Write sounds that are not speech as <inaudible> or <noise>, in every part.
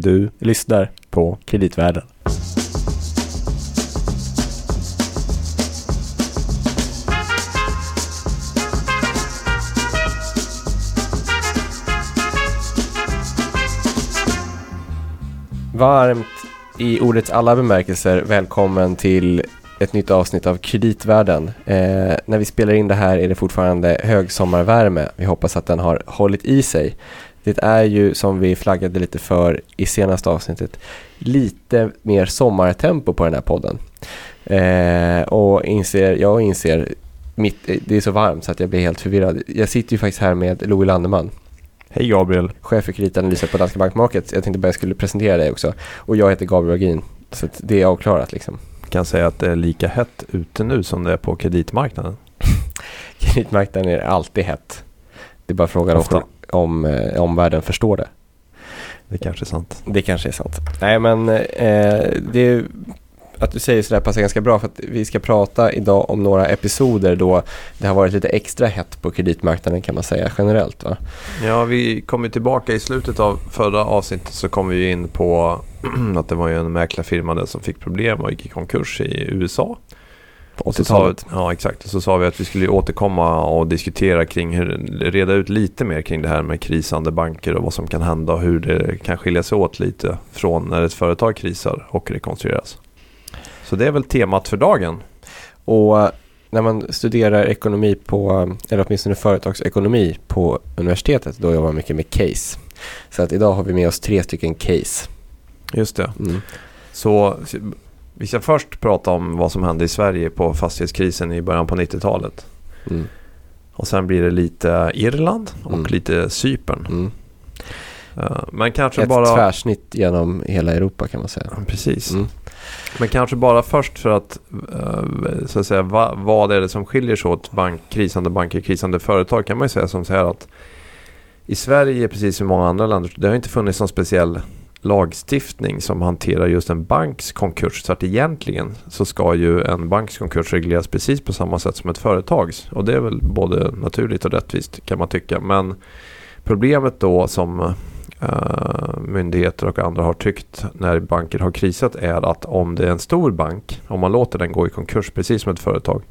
Du lyssnar på Kreditvärlden. Varmt i ordets alla bemärkelser välkommen till ett nytt avsnitt av Kreditvärlden. Eh, när vi spelar in det här är det fortfarande högsommarvärme. Vi hoppas att den har hållit i sig. Det är ju som vi flaggade lite för i senaste avsnittet lite mer sommartempo på den här podden. Eh, och inser, jag inser, mitt, det är så varmt så att jag blir helt förvirrad. Jag sitter ju faktiskt här med Louis Landeman. Hej Gabriel. Chef för kreditanalyser på Danska Bank Markets. Jag tänkte bara jag skulle presentera dig också. Och jag heter Gabriel Agin. Så det är avklarat liksom. Jag kan säga att det är lika hett ute nu som det är på kreditmarknaden. <laughs> Kreditmarknaden är alltid hett. Det är bara frågan Ofta. om, om eh, omvärlden förstår det. Det kanske är sant. Det kanske är sant. Nej men eh, det att du säger sådär passar ganska bra för att vi ska prata idag om några episoder då det har varit lite extra hett på kreditmarknaden kan man säga generellt va? Ja, vi kom ju tillbaka i slutet av förra avsnittet så kom vi in på <clears throat> att det var ju en mäklarfirma där som fick problem och gick i konkurs i USA. På Och så sa vi, 80-talet. ja, exakt. Och så sa vi att vi skulle återkomma och diskutera kring hur, reda ut lite mer kring det här med krisande banker och vad som kan hända och hur det kan skilja sig åt lite från när ett företag krisar och rekonstrueras. Så det är väl temat för dagen. Och eh, när man studerar ekonomi på, eller åtminstone företagsekonomi på universitetet då jobbar man mycket med case. Så att idag har vi med oss tre stycken case. Just det. Mm. Så vi ska först prata om vad som hände i Sverige på fastighetskrisen i början på 90-talet. Mm. Och sen blir det lite Irland och Mm. lite Cypern. Mm. Eh, Men kanske Ett bara... tvärsnitt genom hela Europa kan man säga. Ja, Precis. Mm. Men kanske bara först för att, eh, så att säga, va, vad är det som skiljer sig åt bank, krisande banker, krisande företag kan man ju säga som så här att i Sverige, precis som i många andra länder, det har inte funnits någon speciell lagstiftning som hanterar just en banks konkurs. Så att egentligen så ska ju en banks konkurs regleras precis på samma sätt som ett företags. Och det är väl både naturligt och rättvist kan man tycka. Men problemet då som Uh, myndigheter och andra har tyckt när banker har krisat är att om det är en stor bank, om man låter den gå i konkurs precis som ett företag,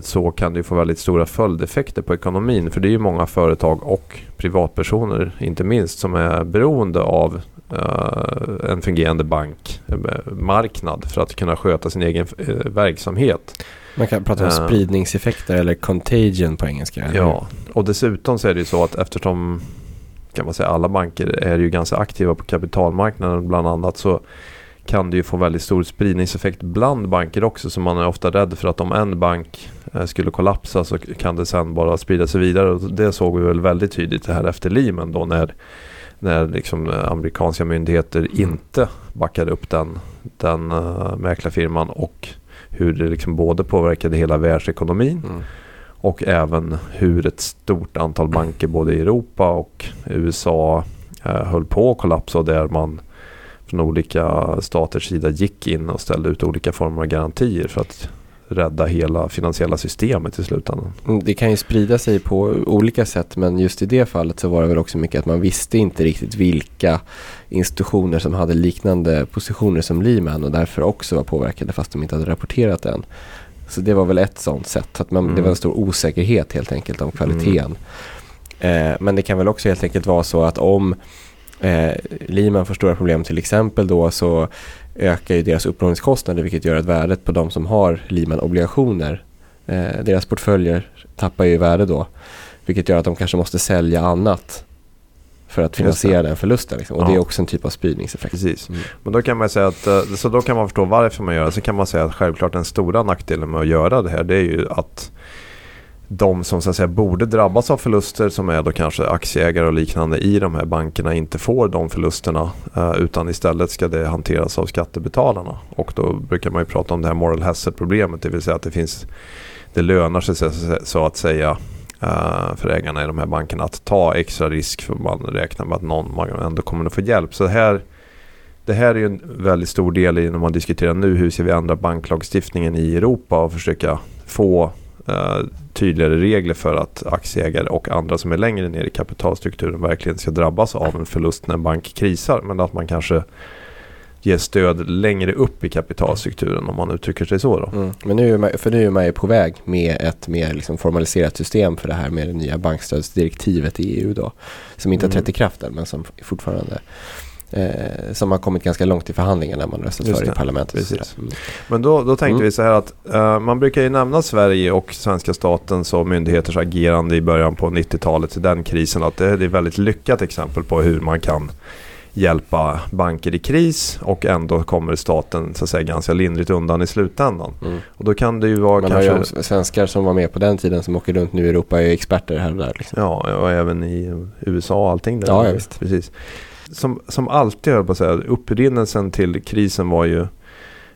så kan det ju få väldigt stora följdeffekter på ekonomin. För det är ju många företag och privatpersoner, inte minst, som är beroende av eh, en fungerande bankmarknad för att kunna sköta sin egen eh, verksamhet. Man kan prata om spridningseffekter eller contagion på engelska. eller? Ja, och dessutom så är det ju så att eftersom kan man säga alla banker är ju ganska aktiva på kapitalmarknaden bland annat så kan det ju få väldigt stor spridningseffekt bland banker också så man är ofta rädd för att om en bank eh, skulle kollapsa så kan det sen bara sprida sig vidare och det såg vi väl väldigt tydligt det här efter Lehman då när när liksom eh, amerikanska myndigheter inte backade upp den, den uh, mäklarfirman och hur det liksom både påverkade hela världsekonomin Mm. och även hur ett stort antal banker både i Europa och USA eh, höll på att kollapsa där man från olika staters sida gick in och ställde ut olika former av garantier för att rädda hela finansiella systemet i slutändan. Mm, Det kan ju sprida sig på olika sätt men just i det fallet så var det väl också mycket att man visste inte riktigt vilka institutioner som hade liknande positioner som Lehman och därför också var påverkade fast de inte hade rapporterat än. Så det var väl ett sånt sätt. Att man, Det Mm. var en stor osäkerhet helt enkelt om kvaliteten. Eh, men det kan väl också helt enkelt vara så att om eh, Lehman får stora problem till exempel då så ökar ju deras upplåningskostnader vilket gör att värdet på de som har Lehman-obligationer, eh, deras portföljer tappar ju i värde då. Vilket gör att de kanske måste sälja annat för att finansiera den förlusten. Liksom. Och Ja. det är också en typ av spridningseffekt. Precis. Mm. Men då kan man säga att, eh, så då kan man förstå varför man gör det. Så kan man säga att självklart den stora nackdelen med att göra det här det är ju att de som så att säga borde drabbas av förluster som är då kanske aktieägare och liknande i de här bankerna inte får de förlusterna eh, utan istället ska det hanteras av skattebetalarna. Och då brukar man ju prata om det här moral hazard problemet det vill säga att det finns det lönar sig så- att säga eh, för ägarna i de här bankerna att ta extra risk för man räknar med att någon man ändå kommer att få hjälp. Så det här det här är ju en väldigt stor del i när man diskuterar nu hur ska vi ändra banklagstiftningen i Europa och försöka få eh, tydligare regler för att aktieägare och andra som är längre ner i kapitalstrukturen verkligen ska drabbas av en förlust när en bank krisar. Men att man kanske ger stöd längre upp i kapitalstrukturen om man uttrycker sig så. Då. Mm. Men nu är, man, för nu är man ju på väg med ett mer liksom formaliserat system för det här med det nya bankstödsdirektivet i EU då. Som inte mm. har trätt i kraft än men som fortfarande Eh, som har kommit ganska långt i förhandlingarna man röstat för i parlamentet. Mm. Men då, då tänkte mm. vi så här att uh, man brukar ju nämna Sverige och svenska statens och myndigheters agerande i början på 90-talet i den krisen. Att det, det är ett väldigt lyckat exempel på hur man kan hjälpa banker i kris och ändå kommer staten så att säga, ganska lindrigt undan i slutändan. Mm. Och då kan det ju vara Man kanske... har ju svenskar som var med på den tiden som åker runt nu i Europa är experter här och där. Liksom. Ja, och även i USA och allting. Där. Ja, ja visst. Precis som, som alltid, på att säga, upprinnelsen till krisen var ju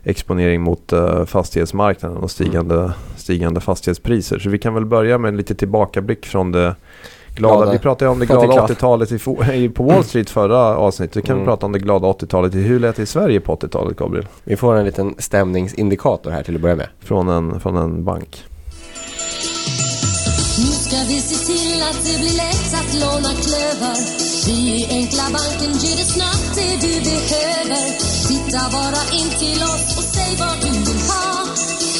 exponering mot uh, fastighetsmarknaden och stigande, mm. stigande fastighetspriser. Så vi kan väl börja med en lite tillbakablick från det glada. glada. Vi pratade om det glada 80-talet <laughs> på Wall Street förra avsnittet. Vi kan mm. prata om det glada 80-talet. Hur lät det i Sverige på 80-talet, Gabriel? Vi får en liten stämningsindikator här till att börja med. Från en, från en bank. Nu ska vi se till att det blir lätt att låna klöver vi i Enkla banken ger dig snabbt det du behöver. Titta bara in till oss och säg vad du vill ha.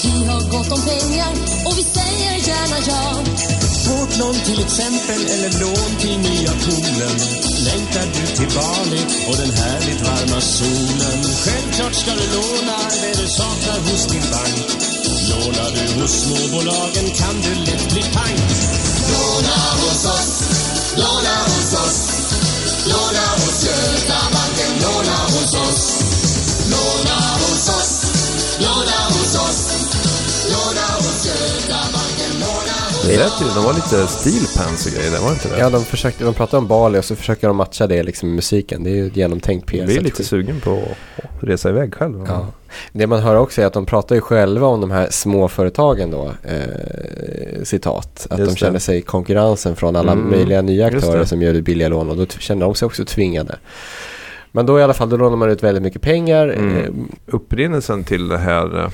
Vi har gott om pengar och vi säger gärna ja. Vårt lån till exempel eller lån till nya poolen. Längtar du till Bali och den härligt varma solen? Självklart ska du låna det du saknar hos din bank. Lånar du hos småbolagen kan lät ju, de var lite stilpens och grejer, det var inte det? Ja, de, försökte, de pratade om Bali och så försöker de matcha det liksom med musiken. Det är ju genomtänkt PS. Jag blir lite sugen på att resa iväg själv. Ja. Det man hör också är att de pratar ju själva om de här småföretagen då. Eh, citat. Att Just de känner det. sig konkurrensen från alla mm. möjliga nya aktörer som gör billiga lån. Och då känner de sig också tvingade. Men då i alla fall, då lånar man ut väldigt mycket pengar. Mm. Eh, Upprinnelsen till det här eh,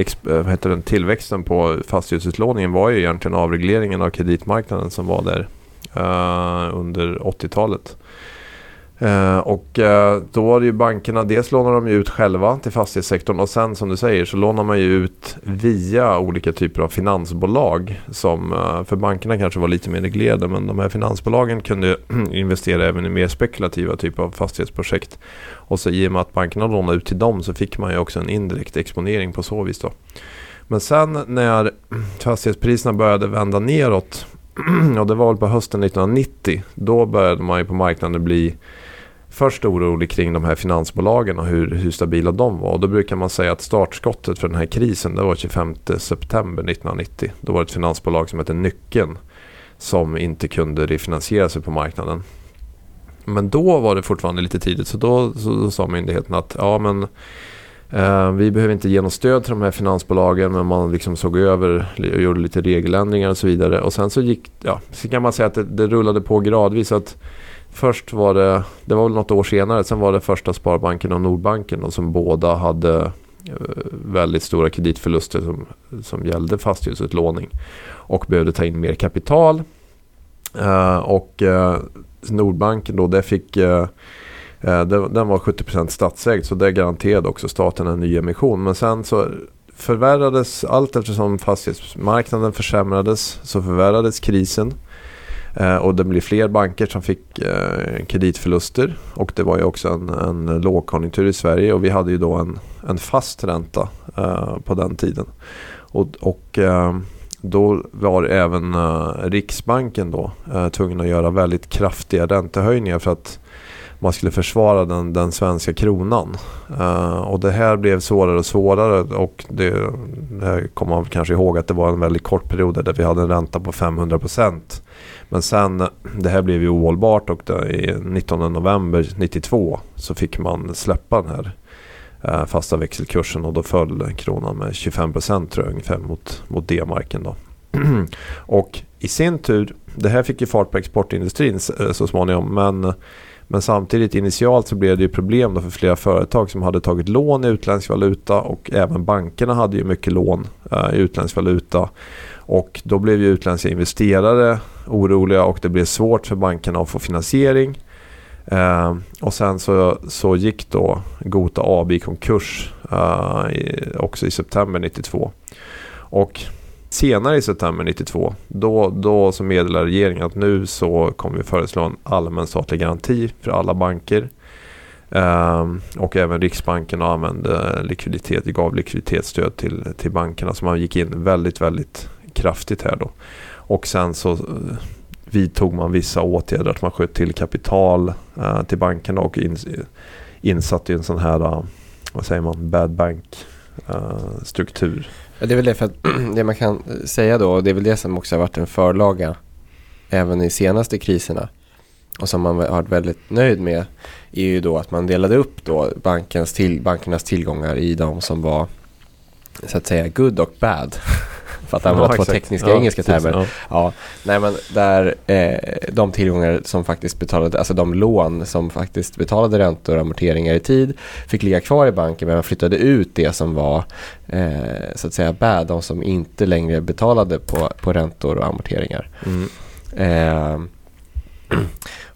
Eh, vad heter den, tillväxten på fastighetsutlåningen var ju egentligen avregleringen av kreditmarknaden som var där uh, under 80-talet. Eh, och eh, då var det ju bankerna, dels lånar de ut själva till fastighetssektorn och sen som du säger så lånar man ju ut via olika typer av finansbolag. Som, eh, för bankerna kanske var lite mer reglerade men de här finansbolagen kunde <clears throat> investera även i mer spekulativa typer av fastighetsprojekt. Och så i och med att bankerna lånade ut till dem så fick man ju också en indirekt exponering på så vis då. Men sen när <clears throat> fastighetspriserna började vända neråt <clears throat> och det var väl på hösten 1990 då började man ju på marknaden bli först orolig kring de här finansbolagen och hur, hur stabila de var. Och då brukar man säga att startskottet för den här krisen det var 25 september 1990. Då var det ett finansbolag som hette Nyckeln som inte kunde refinansiera sig på marknaden. Men då var det fortfarande lite tidigt så då, så, då sa myndigheten att ja men eh, vi behöver inte ge något stöd till de här finansbolagen men man liksom såg över och gjorde lite regeländringar och så vidare. Och sen så gick, ja, så kan man säga att det, det rullade på gradvis. att Först var det, det var väl något år senare, sen var det första Sparbanken och Nordbanken och som båda hade eh, väldigt stora kreditförluster som, som gällde fastighetsutlåning och behövde ta in mer kapital. Eh, och eh, Nordbanken då, det fick uh, den var 70% statsägd så det garanterade också staten en ny emission. Men sen så förvärrades allt eftersom fastighetsmarknaden försämrades så förvärrades krisen. Eh, och det blev fler banker som fick eh, kreditförluster. Och det var ju också en, en lågkonjunktur i Sverige och vi hade ju då en, en fast ränta eh, på den tiden. Och, och då var även Riksbanken då tvungen att göra väldigt kraftiga räntehöjningar för att man skulle försvara den, den svenska kronan. Uh, och det här blev svårare och svårare och det, det här kommer man kanske ihåg att det var en väldigt kort period där vi hade en ränta på 500 procent. Men sen, det här blev ju ohållbart och då, i 19 november 92 så fick man släppa den här eh, fasta växelkursen och då föll kronan med 25 procent tror jag ungefär mot, mot D-marken då. <clears throat> och i sin tur, det här fick ju fart på exportindustrin eh, så småningom men Men samtidigt initialt så blev det ju problem då för flera företag som hade tagit lån i utländsk valuta och även bankerna hade ju mycket lån eh, i utländsk valuta. Och då blev ju utländska investerare oroliga och det blev svårt för bankerna att få finansiering. Eh, och sen så, så gick då Gota AB i konkurs eh, också i september 92. Och senare i september 92 då, då så meddelade regeringen att nu så kommer vi föreslå en allmän statlig garanti för alla banker. Eh, och även Riksbanken använde likviditet, gav likviditetsstöd till, till bankerna så man gick in väldigt, väldigt kraftigt här då. Och sen så eh, vidtog man vissa åtgärder. Att man sköt till kapital eh, till bankerna och in, insatte en sån här, eh, vad säger man, bad bank uh, struktur. Ja, det är väl det, för att <clears throat> det man kan säga då, och det är väl det som också har varit en förlaga även i senaste kriserna och som man har varit väldigt nöjd med är ju då att man delade upp då bankens till, bankernas tillgångar i de som var så att säga good och bad. <laughs> för att använda Ja, två exakt. tekniska Ja, engelska precis, termer. ja. Ja, nej men där eh, de tillgångar som faktiskt betalade, alltså de lån som faktiskt betalade räntor och amorteringar i tid fick ligga kvar i banken men man flyttade ut det som var eh, så att säga bad, de som inte längre betalade på, på räntor och amorteringar. Mm. Eh,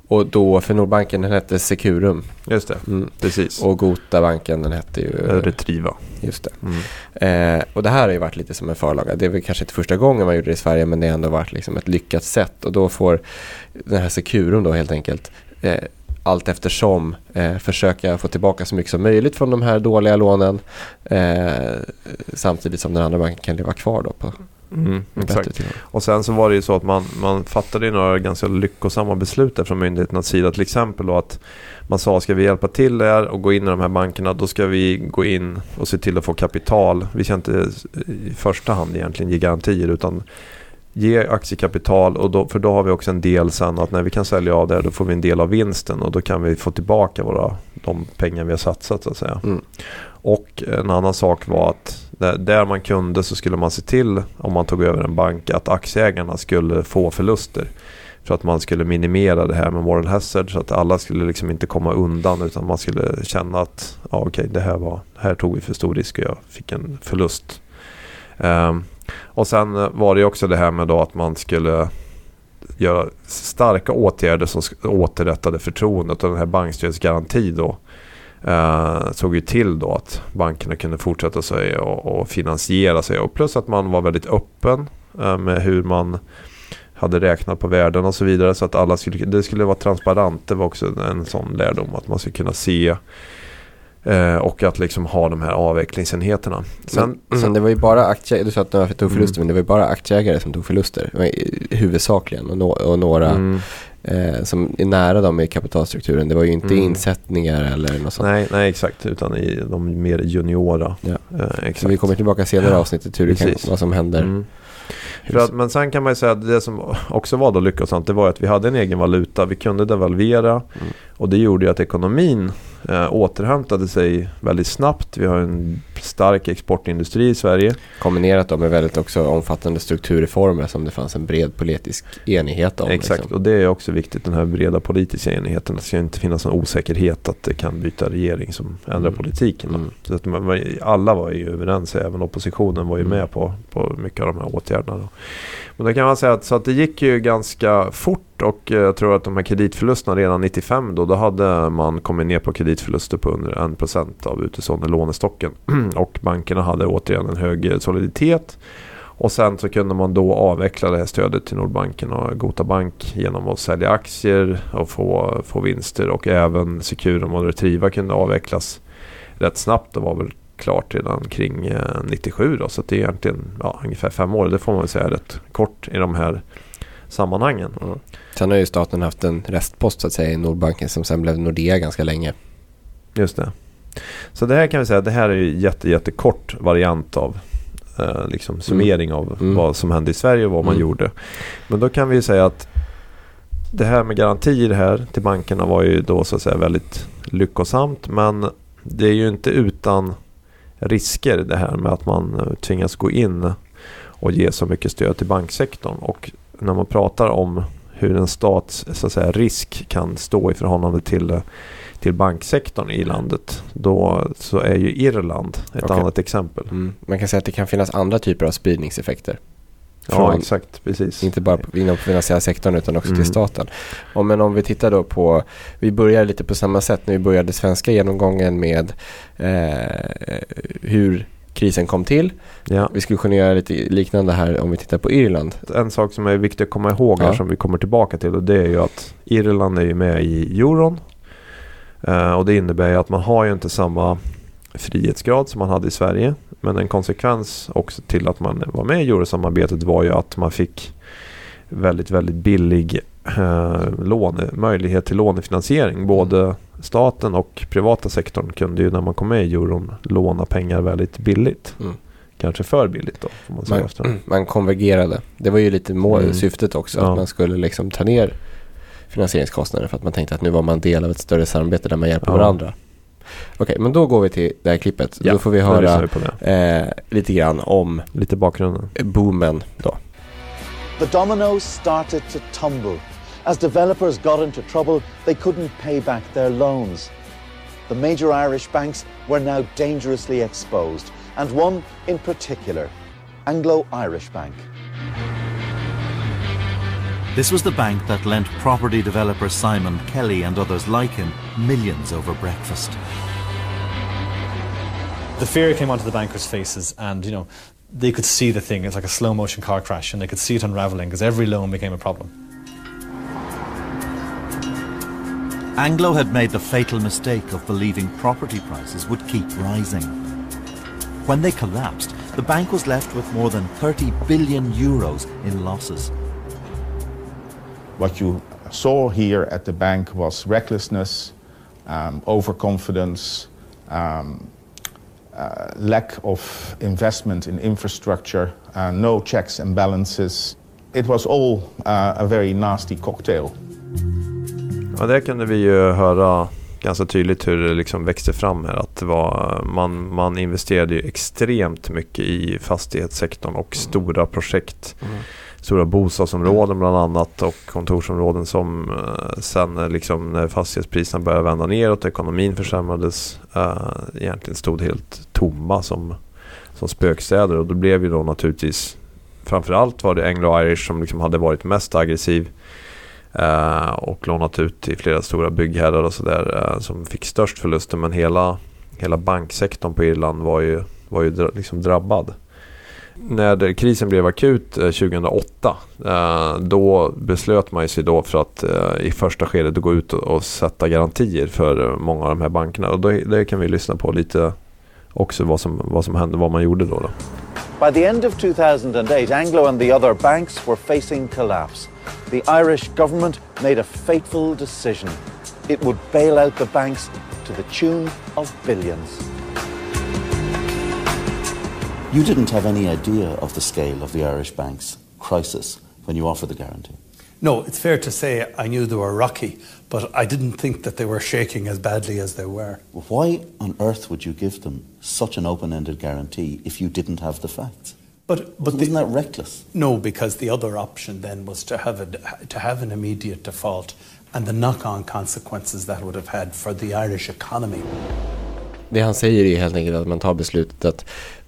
och då för Nordbanken den hette Securum Just det, mm. precis. och Gotabanken den hette ju Retriva. just det. Mm. Eh, och det här har ju varit lite som en förlaga. Det är väl kanske inte första gången man gjorde det i Sverige men det har ändå varit liksom ett lyckat sätt. Och då får den här Securum då helt enkelt eh, allt eftersom eh, försöka få tillbaka så mycket som möjligt från de här dåliga lånen. Eh, samtidigt som den andra banken kan leva kvar då på Mm, exakt. Och sen så var det ju så att man, man fattade några ganska lyckosamma beslut där från myndigheternas sida. Till exempel då att man sa ska vi hjälpa till där och gå in i de här bankerna då ska vi gå in och se till att få kapital. Vi ska inte i första hand egentligen ge garantier utan ge aktiekapital och då, för då har vi också en del sen att när vi kan sälja av det då får vi en del av vinsten och då kan vi få tillbaka våra, de pengar vi har satsat så att säga. Mm. Och en annan sak var att där, man kunde så skulle man se till om man tog över en bank att aktieägarna skulle få förluster. För att man skulle minimera det här med moral hazard så att alla skulle liksom inte komma undan utan man skulle känna att ja, okej det här var, här tog vi för stor risk och jag fick en förlust. Um, och sen var det ju också det här med då att man skulle göra starka åtgärder som återrättade förtroendet och den här bankstödsgarantin då eh, såg ju till då att bankerna kunde fortsätta sig och, och finansiera sig och plus att man var väldigt öppen eh, med hur man hade räknat på värden och så vidare så att alla skulle, det skulle vara transparent. Det var också en sån lärdom att man skulle kunna se eh, och att liksom ha de här avvecklingsenheterna. Sen, Men, sen, det var ju bara aktieägare, du sa att de tog förluster Mm. men det var ju bara aktieägare som tog förluster. Huvudsakligen och, no, och några mm, eh, som är nära dem i kapitalstrukturen. Det var ju inte Mm. insättningar eller något sånt. nej, nej, exakt. Utan i de mer juniora. Ja. Eh, exakt. Så vi kommer tillbaka senare i Ja, avsnittet hur det kan, vad som händer. Mm. För att, men sen kan man ju säga att det som också var då lyckosamt det var att vi hade en egen valuta. Vi kunde devalvera Mm. och det gjorde ju att ekonomin eh, återhämtade sig väldigt snabbt. Vi har en stark exportindustri i Sverige. Kombinerat då med väldigt också omfattande strukturreformer som det fanns en bred politisk enighet om. Exakt, liksom. och det är också viktigt den här breda politiska enigheten. Det ska inte finnas någon osäkerhet att det kan byta regering som ändrar Mm. politiken. Mm. Så att man, alla var ju överens, även oppositionen var ju Mm. med på, på mycket av de här åtgärderna. Då. Men då kan man säga att, så att det gick ju ganska fort och eh, jag tror att de här kreditförlusterna redan 95 då, då hade man kommit ner på kreditförluster på under 1% av utestående lånestocken. <clears throat> och bankerna hade återigen en hög eh, soliditet. Och sen så kunde man då avveckla det här stödet till Nordbanken och Gota Bank genom att sälja aktier och få, få vinster. Och även Securum och Retriva kunde avvecklas rätt snabbt. Det var väl klart redan kring eh, 97 då. Så det är egentligen ja, ungefär fem år. Det får man väl säga är rätt kort i de här sammanhangen. Mm. Sen har ju staten haft en restpost så att säga i Nordbanken som sen blev Nordea ganska länge. Just det. Så det här kan vi säga, det här är ju jätte, jättekort variant av eh, liksom summering av Mm. vad som hände i Sverige och vad man Mm. gjorde. Men då kan vi ju säga att det här med garantier här till bankerna var ju då så att säga väldigt lyckosamt. Men det är ju inte utan risker det här med att man eh, tvingas gå in och ge så mycket stöd till banksektorn. Och när man pratar om hur en stats så att säga, risk kan stå i förhållande till, till banksektorn i landet. Då så är ju Irland ett Okej. annat exempel. Mm. Man kan säga att det kan finnas andra typer av spridningseffekter. Ja, Från- exakt. Precis. Inte bara inom finansiella sektorn utan också Mm. till staten. Och men om vi tittar då på, vi börjar lite på samma sätt när vi började svenska genomgången med eh, hur krisen kom till. Ja. Vi skulle kunna göra lite liknande här om vi tittar på Irland. En sak som är viktig att komma ihåg här Ja. som vi kommer tillbaka till och det är ju att Irland är ju med i euron. Eh, och det innebär ju att man har ju inte samma frihetsgrad som man hade i Sverige. Men en konsekvens också till att man var med i eurosamarbetet var ju att man fick väldigt, väldigt billig eh, låne, möjlighet till lånefinansiering. Både staten och privata sektorn kunde ju när man kom med i euron låna pengar väldigt billigt. Mm. Kanske för billigt då, får man säga Man, <clears throat> man konvergerade. Det var ju lite mål, Mm. syftet också, Ja. att man skulle liksom ta ner finansieringskostnader för att man tänkte att nu var man del av ett större samarbete där man hjälper Ja. varandra. Okej, men då går vi till det här klippet. Ja, då får vi höra vi eh, lite grann om Lite bakgrunden. boomen då. The dominoes started to tumble. As developers got into trouble, they couldn't pay back their loans. The major Irish banks were now dangerously exposed, and one in particular, Anglo Irish Bank. This was the bank that lent property developer Simon Kelly and others like him millions over breakfast. the fear came onto the bankers' faces, and you know they could see the thing. It's like a slow motion car crash, and they could see it unraveling because every loan became a problem. Anglo had made the fatal mistake of believing property prices would keep rising. When they collapsed, the bank was left with more than 30 billion euros in losses. What you saw here at the bank was recklessness, um, overconfidence, um, uh, lack of investment in infrastructure, uh, no checks and balances. It was all uh, a very nasty cocktail. Ja, där kunde vi ju höra ganska tydligt hur det liksom växte fram här. Att var, man, man investerade ju extremt mycket i fastighetssektorn och stora projekt. Stora bostadsområden bland annat och kontorsområden som eh, sen liksom när fastighetspriserna började vända neråt ekonomin försämrades eh, egentligen stod helt tomma som, som spökstäder och då blev ju då naturligtvis framförallt var det Anglo-Irish som liksom hade varit mest aggressiv Eh, och lånat ut till flera stora byggherrar och sådär eh, som fick störst förluster. Men hela, hela banksektorn på Irland var ju, var ju liksom drabbad. När krisen blev akut eh, 2008 då beslöt man sig då för att i första skedet gå ut och, sätta garantier för många av de här bankerna. Och det kan vi lyssna på lite också vad som, vad som hände, vad man gjorde då. då. By the end of 2008, Anglo and the other banks were facing collapse. The Irish government made a fateful decision. It would bail out the banks to the tune of billions. You didn't have any idea of the scale of the Irish bank's crisis when you offered the guarantee. No, it's fair to say I knew they were rocky, but I didn't think that they were shaking as badly as they were. Why on earth would you give them such an open-ended guarantee if you didn't have the facts? But but Wasn't the, that reckless? no, because the other option then was to have a, to have an immediate default and the knock-on consequences that would have had for the Irish economy. Det han säger är helt enkelt att man tar beslutet att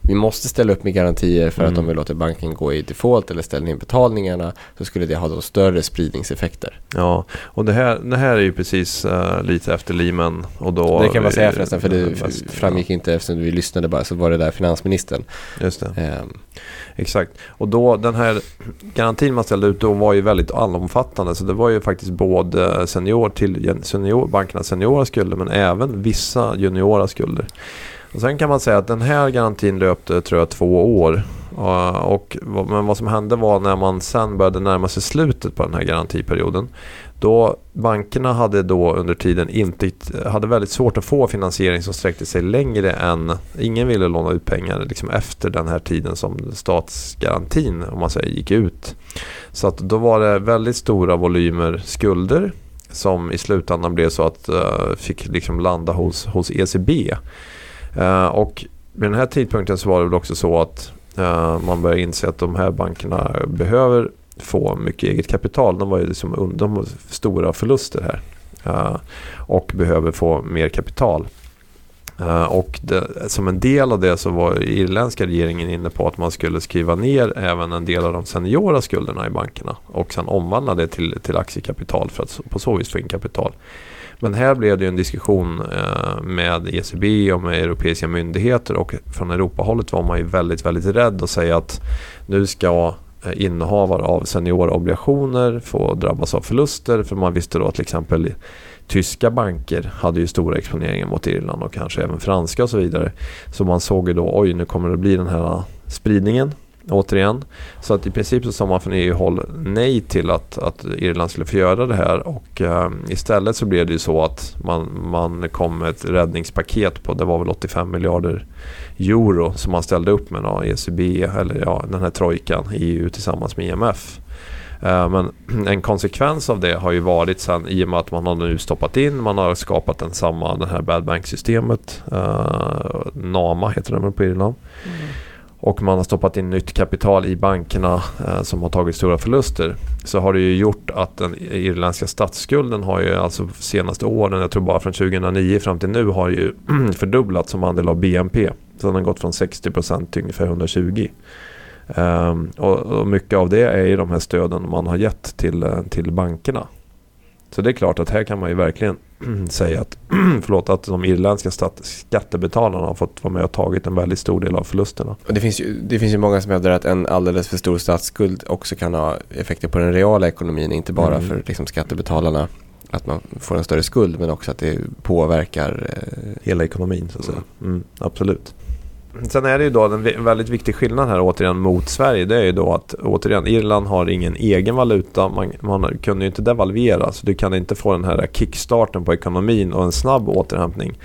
vi måste ställa upp med garantier för att Mm. om vi låter banken gå i default eller ställa in betalningarna så skulle det ha då större spridningseffekter. Ja, och det här, det här är ju precis eh, lite efter Lehman och då... det kan man säga förresten för det fast- framgick inte eftersom vi lyssnade bara så var det där finansministern. Just det. Ehm, Exakt. Och då den här garantin man ställde ut då var ju väldigt allomfattande. Så det var ju faktiskt både senior till senior, bankernas seniora skulder men även vissa juniora skulder. Och sen kan man säga att den här garantin löpte tror jag två år. Och, men vad som hände var när man sen började närma sig slutet på den här garantiperioden. Då bankerna hade då under tiden inte, hade väldigt svårt att få finansiering som sträckte sig längre än, ingen ville låna ut pengar liksom efter den här tiden som statsgarantin om man säger gick ut. Så att då var det väldigt stora volymer skulder som i slutändan blev så att uh, fick liksom landa hos, hos ECB. Eh, och vid den här tidpunkten så var det väl också så att eh, man började inse att de här bankerna behöver få mycket eget kapital. De var ju liksom, un- de stora förluster här. Eh, och behöver få mer kapital. Och det, som en del av det så var irländska regeringen inne på att man skulle skriva ner även en del av de seniora skulderna i bankerna och sen omvandla det till, till aktiekapital för att på så vis få in kapital. Men här blev det ju en diskussion eh, med ECB och med europeiska myndigheter och från Europahållet var man ju väldigt, väldigt rädd att säga att nu ska eh, innehavare av seniorobligationer få drabbas av förluster för man visste då att till exempel tyska banker hade ju stora exponeringar mot Irland och kanske även franska och så vidare. Så man såg ju då, oj nu kommer det bli den här spridningen återigen. Så att i princip så sa man från EU-håll nej till att, att Irland skulle få göra det här och eh, istället så blev det ju så att man, man kom med ett räddningspaket på, det var väl 85 miljarder euro som man ställde upp med då, ECB eller ja, den här trojkan, EU tillsammans med IMF. Eh, Men <clears throat> en konsekvens av det har ju varit sen i och med att man har nu stoppat in, man har skapat den samma, det här bad bank-systemet. eh, NAMA heter det väl på Irland. Mm. Och man har stoppat in nytt kapital i bankerna eh, som har tagit stora förluster. Så har det ju gjort att den irländska statsskulden har ju alltså senaste åren, jag tror bara från 2009 fram till nu har ju <clears throat> fördubblats som andel av BNP. Så den har gått från 60% till ungefär 120. Ehm, och, och mycket av det är ju de här stöden man har gett till, eh, till bankerna. Så det är klart att här kan man ju verkligen <clears throat> säga att, <clears throat> förlåt, att de irländska skattebetalarna har fått vara med och tagit en väldigt stor del av förlusterna. Och det, finns ju, det finns ju många som hävdar att en alldeles för stor statsskuld också kan ha effekter på den reala ekonomin, inte bara Mm. för liksom, skattebetalarna. Att man får en större skuld men också att det påverkar eh, Hela ekonomin så att säga. Mm, absolut. Sen är det ju då en väldigt viktig skillnad här återigen mot Sverige. Det är ju då att återigen Irland har ingen egen valuta. Man, man kunde ju inte devalvera så du kan inte få den här kickstarten på ekonomin och en snabb återhämtning.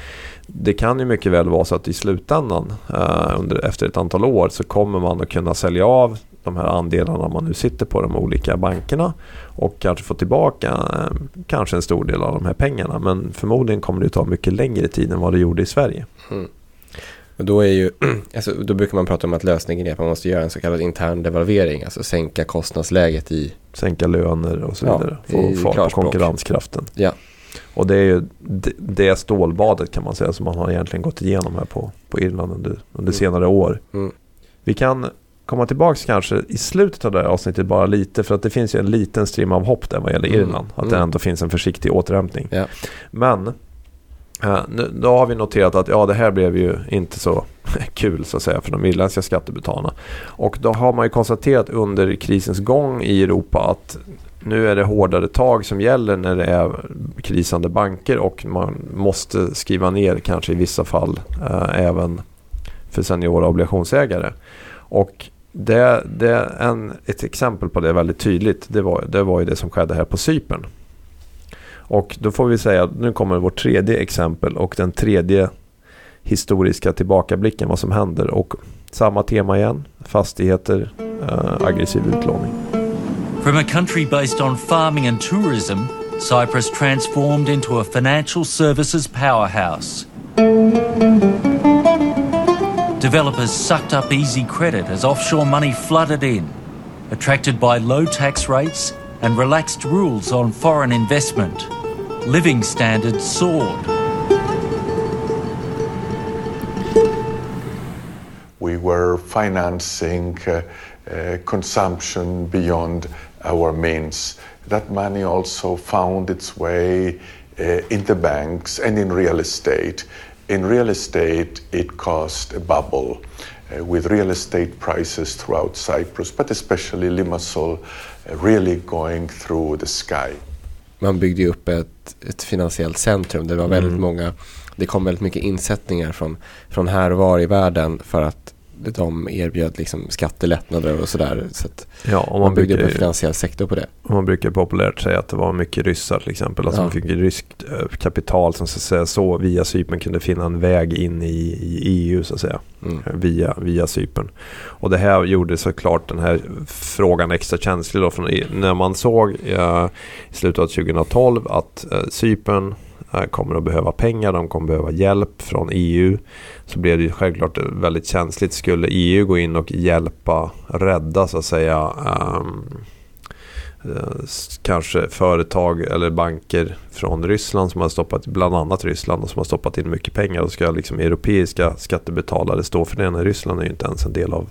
Det kan ju mycket väl vara så att i slutändan eh, under, efter ett antal år så kommer man att kunna sälja av de här andelarna man nu sitter på de olika bankerna och kanske få tillbaka eh, kanske en stor del av de här pengarna. Men förmodligen kommer det ta mycket längre tid än vad det gjorde i Sverige. Mm. Och då, är ju, <clears throat> alltså, då brukar man prata om att lösningen är att man måste göra en så kallad intern devalvering, alltså sänka kostnadsläget i... Sänka löner och så Ja, vidare. i Få fart på konkurrenskraften. Ja. Och det är ju det, det stålbadet kan man säga som man har egentligen gått igenom här på, på Irland under, under Mm. senare år. Mm. Vi kan komma tillbaka kanske i slutet av det här avsnittet bara lite för att det finns ju en liten strimma av hopp där vad gäller Mm. Irland. Att det Mm. ändå finns en försiktig återhämtning. Ja. Men nu, då har vi noterat att ja, det här blev ju inte så <laughs> kul så att säga för de irländska skattebetalarna. Och då har man ju konstaterat under krisens gång i Europa att nu är det hårdare tag som gäller när det är krisande banker och man måste skriva ner kanske i vissa fall eh, även för seniora obligationsägare. Och det, det en, ett exempel på det väldigt tydligt. Det var, det var ju det som skedde här på Cypern. Och då får vi säga att nu kommer vårt tredje exempel och den tredje historiska tillbakablicken vad som händer. Och samma tema igen. Fastigheter, äh, aggressiv utlåning. From a country based on farming and tourism, Cyprus transformed into a financial services powerhouse. Developers sucked up easy credit as offshore money flooded in, attracted by low tax rates and relaxed rules on foreign investment. Living standards soared. we were financing uh, uh, consumption beyond our means. That money also found its way uh, in the banks and in real estate. In real estate, it caused a bubble uh, with real estate prices throughout Cyprus, but especially Limassol, uh, really going through the sky. Man byggde ju upp ett, ett finansiellt centrum. Det var väldigt Mm. många, det kom väldigt mycket insättningar från, från här och var i världen för att de erbjöd liksom skattelättnader och sådär. Så Ja, och man, man byggde upp brukar en ju- finansiell sektor på det. Man brukar populärt säga att det var mycket ryssar till exempel. Alltså Ja. man fick ryskt eh, kapital som så att säga så via Cypern kunde finna en väg in i, i EU så att säga. Mm. Via, via Cypern. Och det här gjorde såklart den här frågan extra känslig då. När man såg eh, i slutet av 2012 att eh, Cypern Eh, kommer att behöva pengar, de kommer behöva hjälp från EU. Så blev det ju självklart väldigt känsligt. Skulle EU gå in och hjälpa, rädda så att säga um, kanske företag eller banker från Ryssland som har stoppat, bland annat Ryssland, och som har stoppat in mycket pengar och ska liksom europeiska skattebetalare stå för det när Ryssland är ju inte ens en del av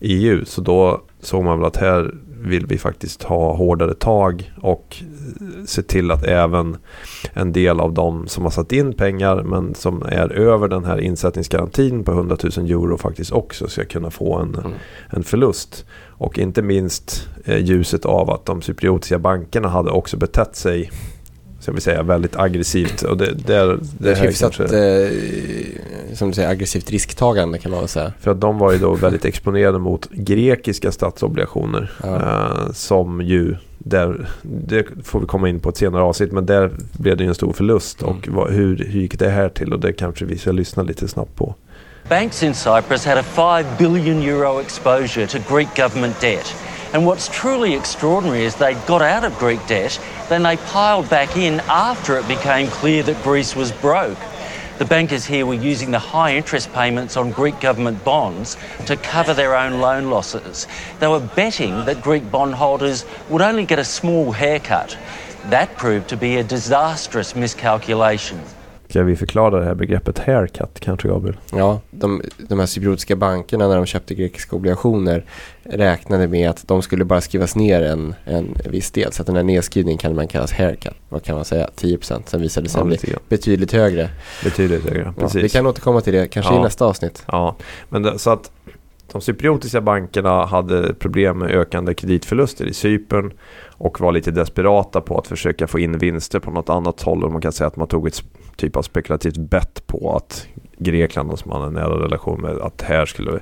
EU. Så då såg man väl att här vill vi faktiskt ha hårdare tag och se till att även en del av de som har satt in pengar men som är över den här insättningsgarantin på 100 000 euro faktiskt också ska kunna få en, en förlust. Och inte minst eh, ljuset av att de cypriotiska bankerna hade också betett sig ska vi säga, väldigt aggressivt. Och det, Det det är hyfsat, kanske- eh, som du säger, aggressivt risktagande kan man väl säga. För att de var ju då väldigt exponerade mot grekiska statsobligationer. Eh, som ju, där, det får vi komma in på ett senare avsnitt, men där blev det ju en stor förlust. Och vad, hur, hur gick det här till? Och det kanske vi ska lyssna lite snabbt på. Banks in Cyprus had a 5 billion euro exposure to Greek government debt. And what's truly extraordinary is they got out of Greek debt, then they piled back in after it became clear that Greece was broke. The bankers here were using the high interest payments on Greek government bonds to cover their own loan losses. They were betting that Greek bondholders would only get a small haircut. That proved to be a disastrous miscalculation. Ska vi förklara det här begreppet haircut kanske Gabriel? Ja, de, de här cypriotiska bankerna när de köpte grekiska obligationer räknade med att de skulle bara skrivas ner en, en viss del. Så att den här nedskrivningen kan man kallas haircut. Vad kan man säga? 10%. Sen visade det sig Ja, bli betydligt högre. Betydligt högre, Ja, precis. vi kan återkomma till det, kanske i Ja. nästa avsnitt. Ja, men det, så att de cypriotiska bankerna hade problem med ökande kreditförluster i Cypern och var lite desperata på att försöka få in vinster på något annat håll. Och man kan säga att man tog ett typ av spekulativt bett på att Grekland som man har en nära relation med, att här skulle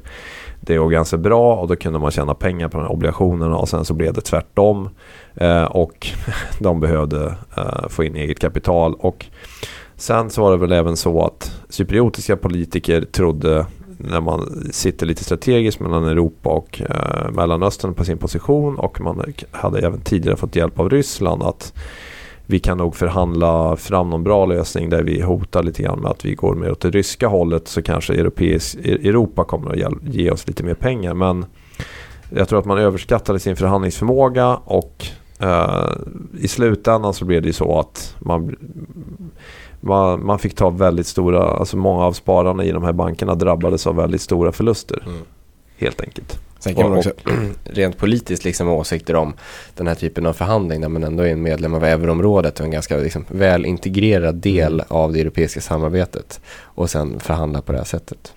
det gå ganska bra och då kunde man tjäna pengar på de här obligationerna och sen så blev det tvärtom. Eh, och <laughs> de behövde eh, få in eget kapital och Sen så var det väl även så att cypriotiska politiker trodde när man sitter lite strategiskt mellan Europa och eh, Mellanöstern på sin position och man hade även tidigare fått hjälp av Ryssland att vi kan nog förhandla fram någon bra lösning där vi hotar lite grann med att vi går mer åt det ryska hållet så kanske europeisk, Europa kommer att ge oss lite mer pengar. Men jag tror att man överskattade sin förhandlingsförmåga och eh, i slutändan så blev det ju så att man, man, man fick ta väldigt stora, alltså många av spararna i de här bankerna drabbades av väldigt stora förluster. Helt enkelt. Sen kan man Och- också <clears throat> rent politiskt liksom ha åsikter om den här typen av förhandling där man ändå är en medlem av euroområdet och en ganska liksom väl integrerad del Mm. av det europeiska samarbetet och sen förhandla på det här sättet.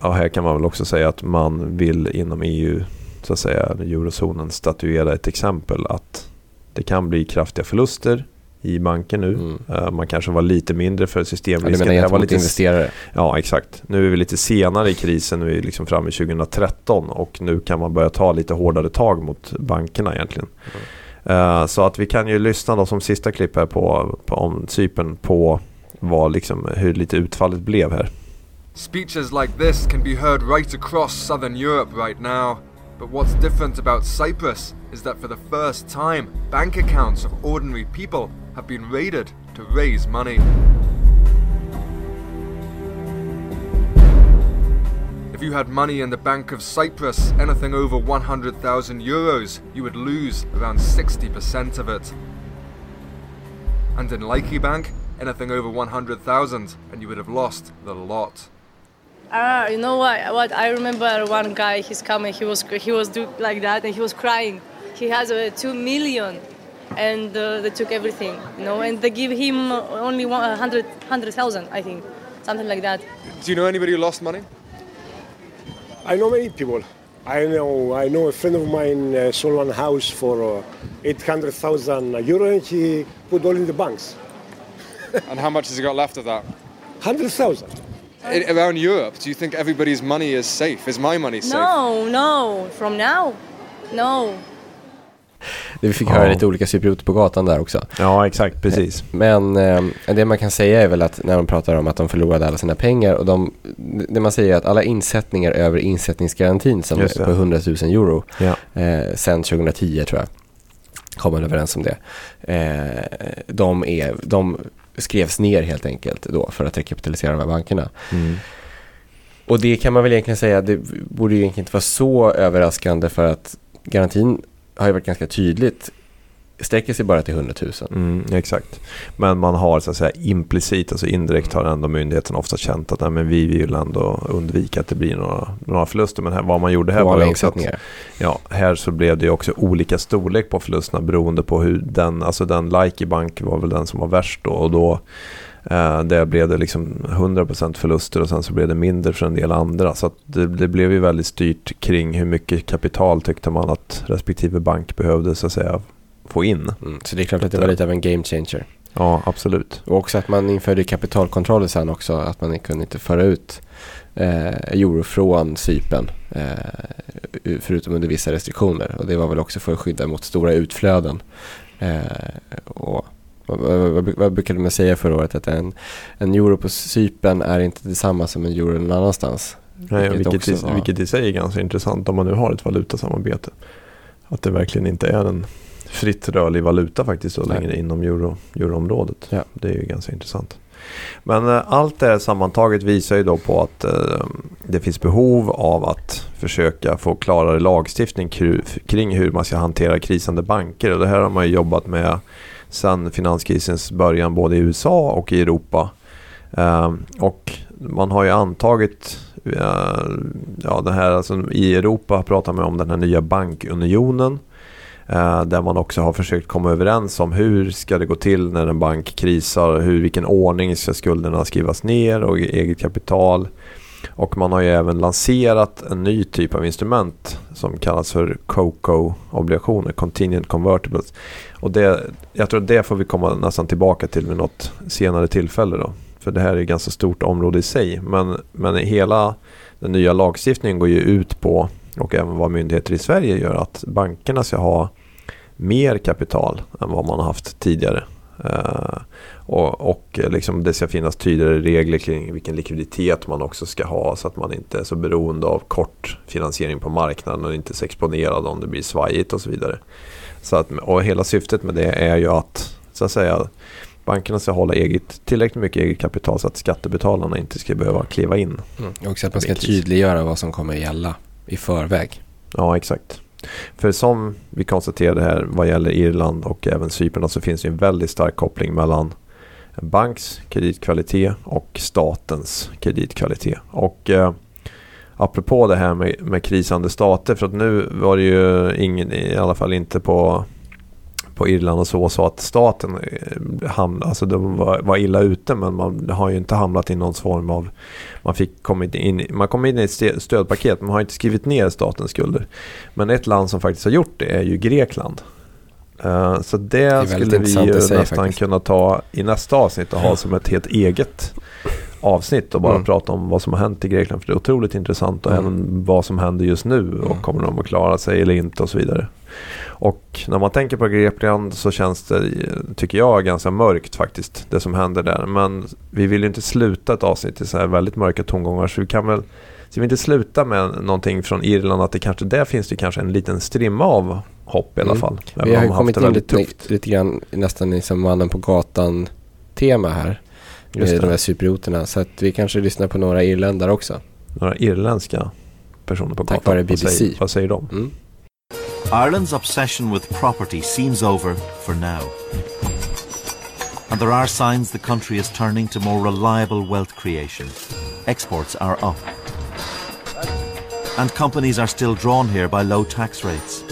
Ja, här kan man väl också säga att man vill inom EU, så att säga, eurozonen statuera ett exempel att det kan bli kraftiga förluster i banken nu. Eh, Man kanske var lite mindre för Mm. Ja, systemrisken. du menar var lite investerare? Ja, exakt. Nu är vi lite senare i krisen. Nu är vi liksom framme i 2013 och nu kan man börja ta lite hårdare tag mot bankerna egentligen. Eh, så att vi kan ju lyssna då som sista klipp här på, på om Cypern på vad liksom, hur lite utfallet blev här. Speeches like this can be heard right across southern Europe right now. But what's different about Cyprus is that for the first time, bank accounts of ordinary people have been raided to raise money. If you had money in the Bank of Cyprus, anything over 100,000 euros, you would lose around 60% of it. And in Likey Bank, anything over 100,000, and you would have lost the lot. Ah, you know what? What I remember one guy. He's coming. He was he was do like that, and he was crying. He has uh, two million, and uh, they took everything. You know, and they give him only one uh, hundred hundred thousand, I think, something like that. Do you know anybody who lost money? I know many people. I know I know a friend of mine uh, sold one house for uh, 800,000 euro and he put all in the banks. and how much has he got left of that? 100,000. I- around Europe, do you think everybody's money is safe? Is my money safe? No, no, from now, no. Vi fick Ja. höra lite olika cyprioter på gatan där också. Ja, exakt, precis. Men eh, det man kan säga är väl att när de pratar om att de förlorade alla sina pengar och de, det man säger är att alla insättningar över insättningsgarantin som är på 100 000 euro Ja. eh, sen 2010 tror jag, kom man överens om det. Eh, de, är, de skrevs ner helt enkelt då för att rekapitalisera de här bankerna. Mm. Och det kan man väl egentligen säga, det borde ju egentligen inte vara så överraskande för att garantin har ju varit ganska tydligt sträcker sig bara till 100 000. Mm, exakt. Men man har så att säga implicit, alltså indirekt har ändå myndigheten ofta känt att nej, men vi vill ändå undvika att det blir några, några förluster. Men här, vad man gjorde här var också att, ja, här så blev det också olika storlek på förlusterna beroende på hur den, alltså den Likey Bank var väl den som var värst då och då eh, där blev det liksom 100% förluster och sen så blev det mindre för en del andra. Så det, det, blev ju väldigt styrt kring hur mycket kapital tyckte man att respektive bank behövde så att säga få in. Mm, så det är klart att det var lite av en game changer. Ja, absolut. Och också att man införde kapitalkontroller sen också. Att man kunde inte föra ut eh, euro från Cypern. Eh, förutom under vissa restriktioner. Och det var väl också för att skydda mot stora utflöden. Eh, och vad, vad, brukade man säga förra året? Att en, en euro på Cypern är inte detsamma som en euro någon annanstans. Nej, vilket, vilket, i, vilket i sig är ganska intressant om man nu har ett valutasamarbete. Att det verkligen inte är en fritt rörlig valuta faktiskt så länge inom euro, euroområdet. Ja. Det är ju ganska intressant. Men äh, allt det här sammantaget visar ju då på att äh, det finns behov av att försöka få klarare lagstiftning kring hur man ska hantera krisande banker. Och det här har man ju jobbat med sedan finanskrisens början både i USA och i Europa. Ehm, och man har ju antagit eh, ja, det här, alltså, i Europa pratar man om den här nya bankunionen Eh, där man också har försökt komma överens om hur ska det gå till när en bank krisar, hur, vilken ordning ska skulderna skrivas ner och eget kapital. Och man har ju även lanserat en ny typ av instrument som kallas för COCO-obligationer, Contingent Convertibles. Och det, jag tror att det får vi komma nästan tillbaka till vid något senare tillfälle då. För det här är ett ganska stort område i sig. Men, men hela den nya lagstiftningen går ju ut på, och även vad myndigheter i Sverige gör, att bankerna ska ha mer kapital än vad man har haft tidigare. Uh, och, och liksom det ska finnas tydligare regler kring vilken likviditet man också ska ha så att man inte är så beroende av kort finansiering på marknaden och inte så exponerad om det blir svajigt och så vidare. Så att, och hela syftet med det är ju att, så att säga, bankerna ska hålla eget, tillräckligt mycket eget kapital så att skattebetalarna inte ska behöva kliva in. Mm. Och också att man ska tydliggöra vad som kommer gälla i förväg. Ja, exakt. För som vi konstaterade här vad gäller Irland och även Cypern så finns det en väldigt stark koppling mellan en banks kreditkvalitet och statens kreditkvalitet. Och eh, apropå det här med, med krisande stater, för att nu var det ju ingen, i alla fall inte på på Irland och så, så att staten eh, hamnade, alltså de var, var, illa ute men man har ju inte hamnat i någon form av, man fick kommit in, man kom in i ett stödpaket, man har inte skrivit ner statens skulder. Men ett land som faktiskt har gjort det är ju Grekland. Uh, så det, det skulle vi ju nästan faktiskt. kunna ta i nästa avsnitt och ha som ett helt eget avsnitt och bara mm. prata om vad som har hänt i Grekland. För det är otroligt intressant och mm. även vad som händer just nu och mm. kommer de att klara sig eller inte och så vidare. Och när man tänker på Grekland så känns det, tycker jag, ganska mörkt faktiskt, det som händer där. Men vi vill ju inte sluta ett avsnitt i så här väldigt mörka tongångar så vi kan väl Ska vi inte sluta med någonting från Irland att det kanske där finns det kanske en liten strimma av hopp i alla mm. fall. Vi har ju kommit in lite, lite grann nästan i som mannen på gatan tema här. Just med de här superioterna. Så att vi kanske lyssnar på några irländare också. Några irländska personer på gatan. Tack vare BBC. Vad säger, vad säger de? Mm. Ireland's obsession with property seems over for now. And there are signs the country is turning to more reliable wealth creation. Exports are up. And companies are still drawn here by low tax rates.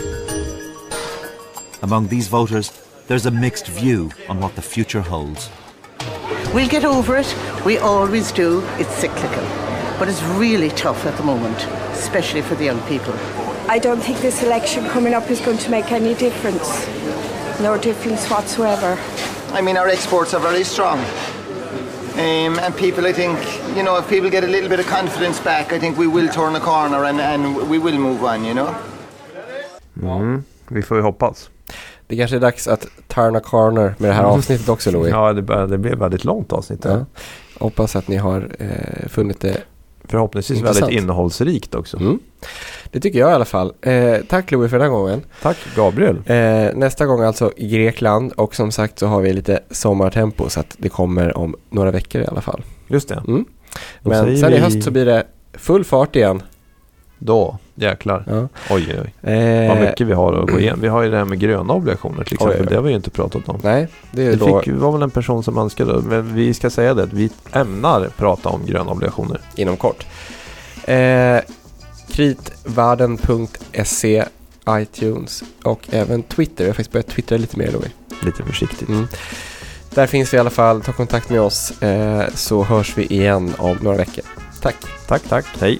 Among these voters, there's a mixed view on what the future holds. We'll get over it. We always do. It's cyclical. But it's really tough at the moment, especially for the young people. I don't think this election coming up is going to make any difference. No difference whatsoever. I mean, our exports are very strong. Um, and people, I think, you know, if people get a little bit of confidence back, I think we will turn a corner and, and we will move on, you know. Mm, vi får ju hoppas. Det kanske är dags att turna corner med det här avsnittet också Louis. ja, det, det blev väldigt långt avsnitt. Ja. Hoppas att ni har eh, funnit det Förhoppningsvis intressant. väldigt innehållsrikt också. Mm. Det tycker jag i alla fall. Eh, tack Louis för den här gången. Tack Gabriel. Eh, nästa gång alltså i Grekland och som sagt så har vi lite sommartempo så att det kommer om några veckor i alla fall. Just det. Mm. Men sen vi... i höst så blir det full fart igen. Då, jäklar. Ja. Oj, oj, oj. Eh, Vad mycket vi har att gå igenom. Vi har ju det här med gröna obligationer till exempel. Oj, oj. Det har vi ju inte pratat om. Nej, det är Det då fick, var väl en person som önskade, men vi ska säga det, att vi ämnar prata om gröna obligationer. inom kort. Eh, kritvärlden.se, iTunes och även Twitter. Jag har faktiskt börjat twittra lite mer Louis. Lite försiktigt. Mm. Där finns vi i alla fall. Ta kontakt med oss eh, så hörs vi igen om några veckor. Tack! Tack, tack. Hej!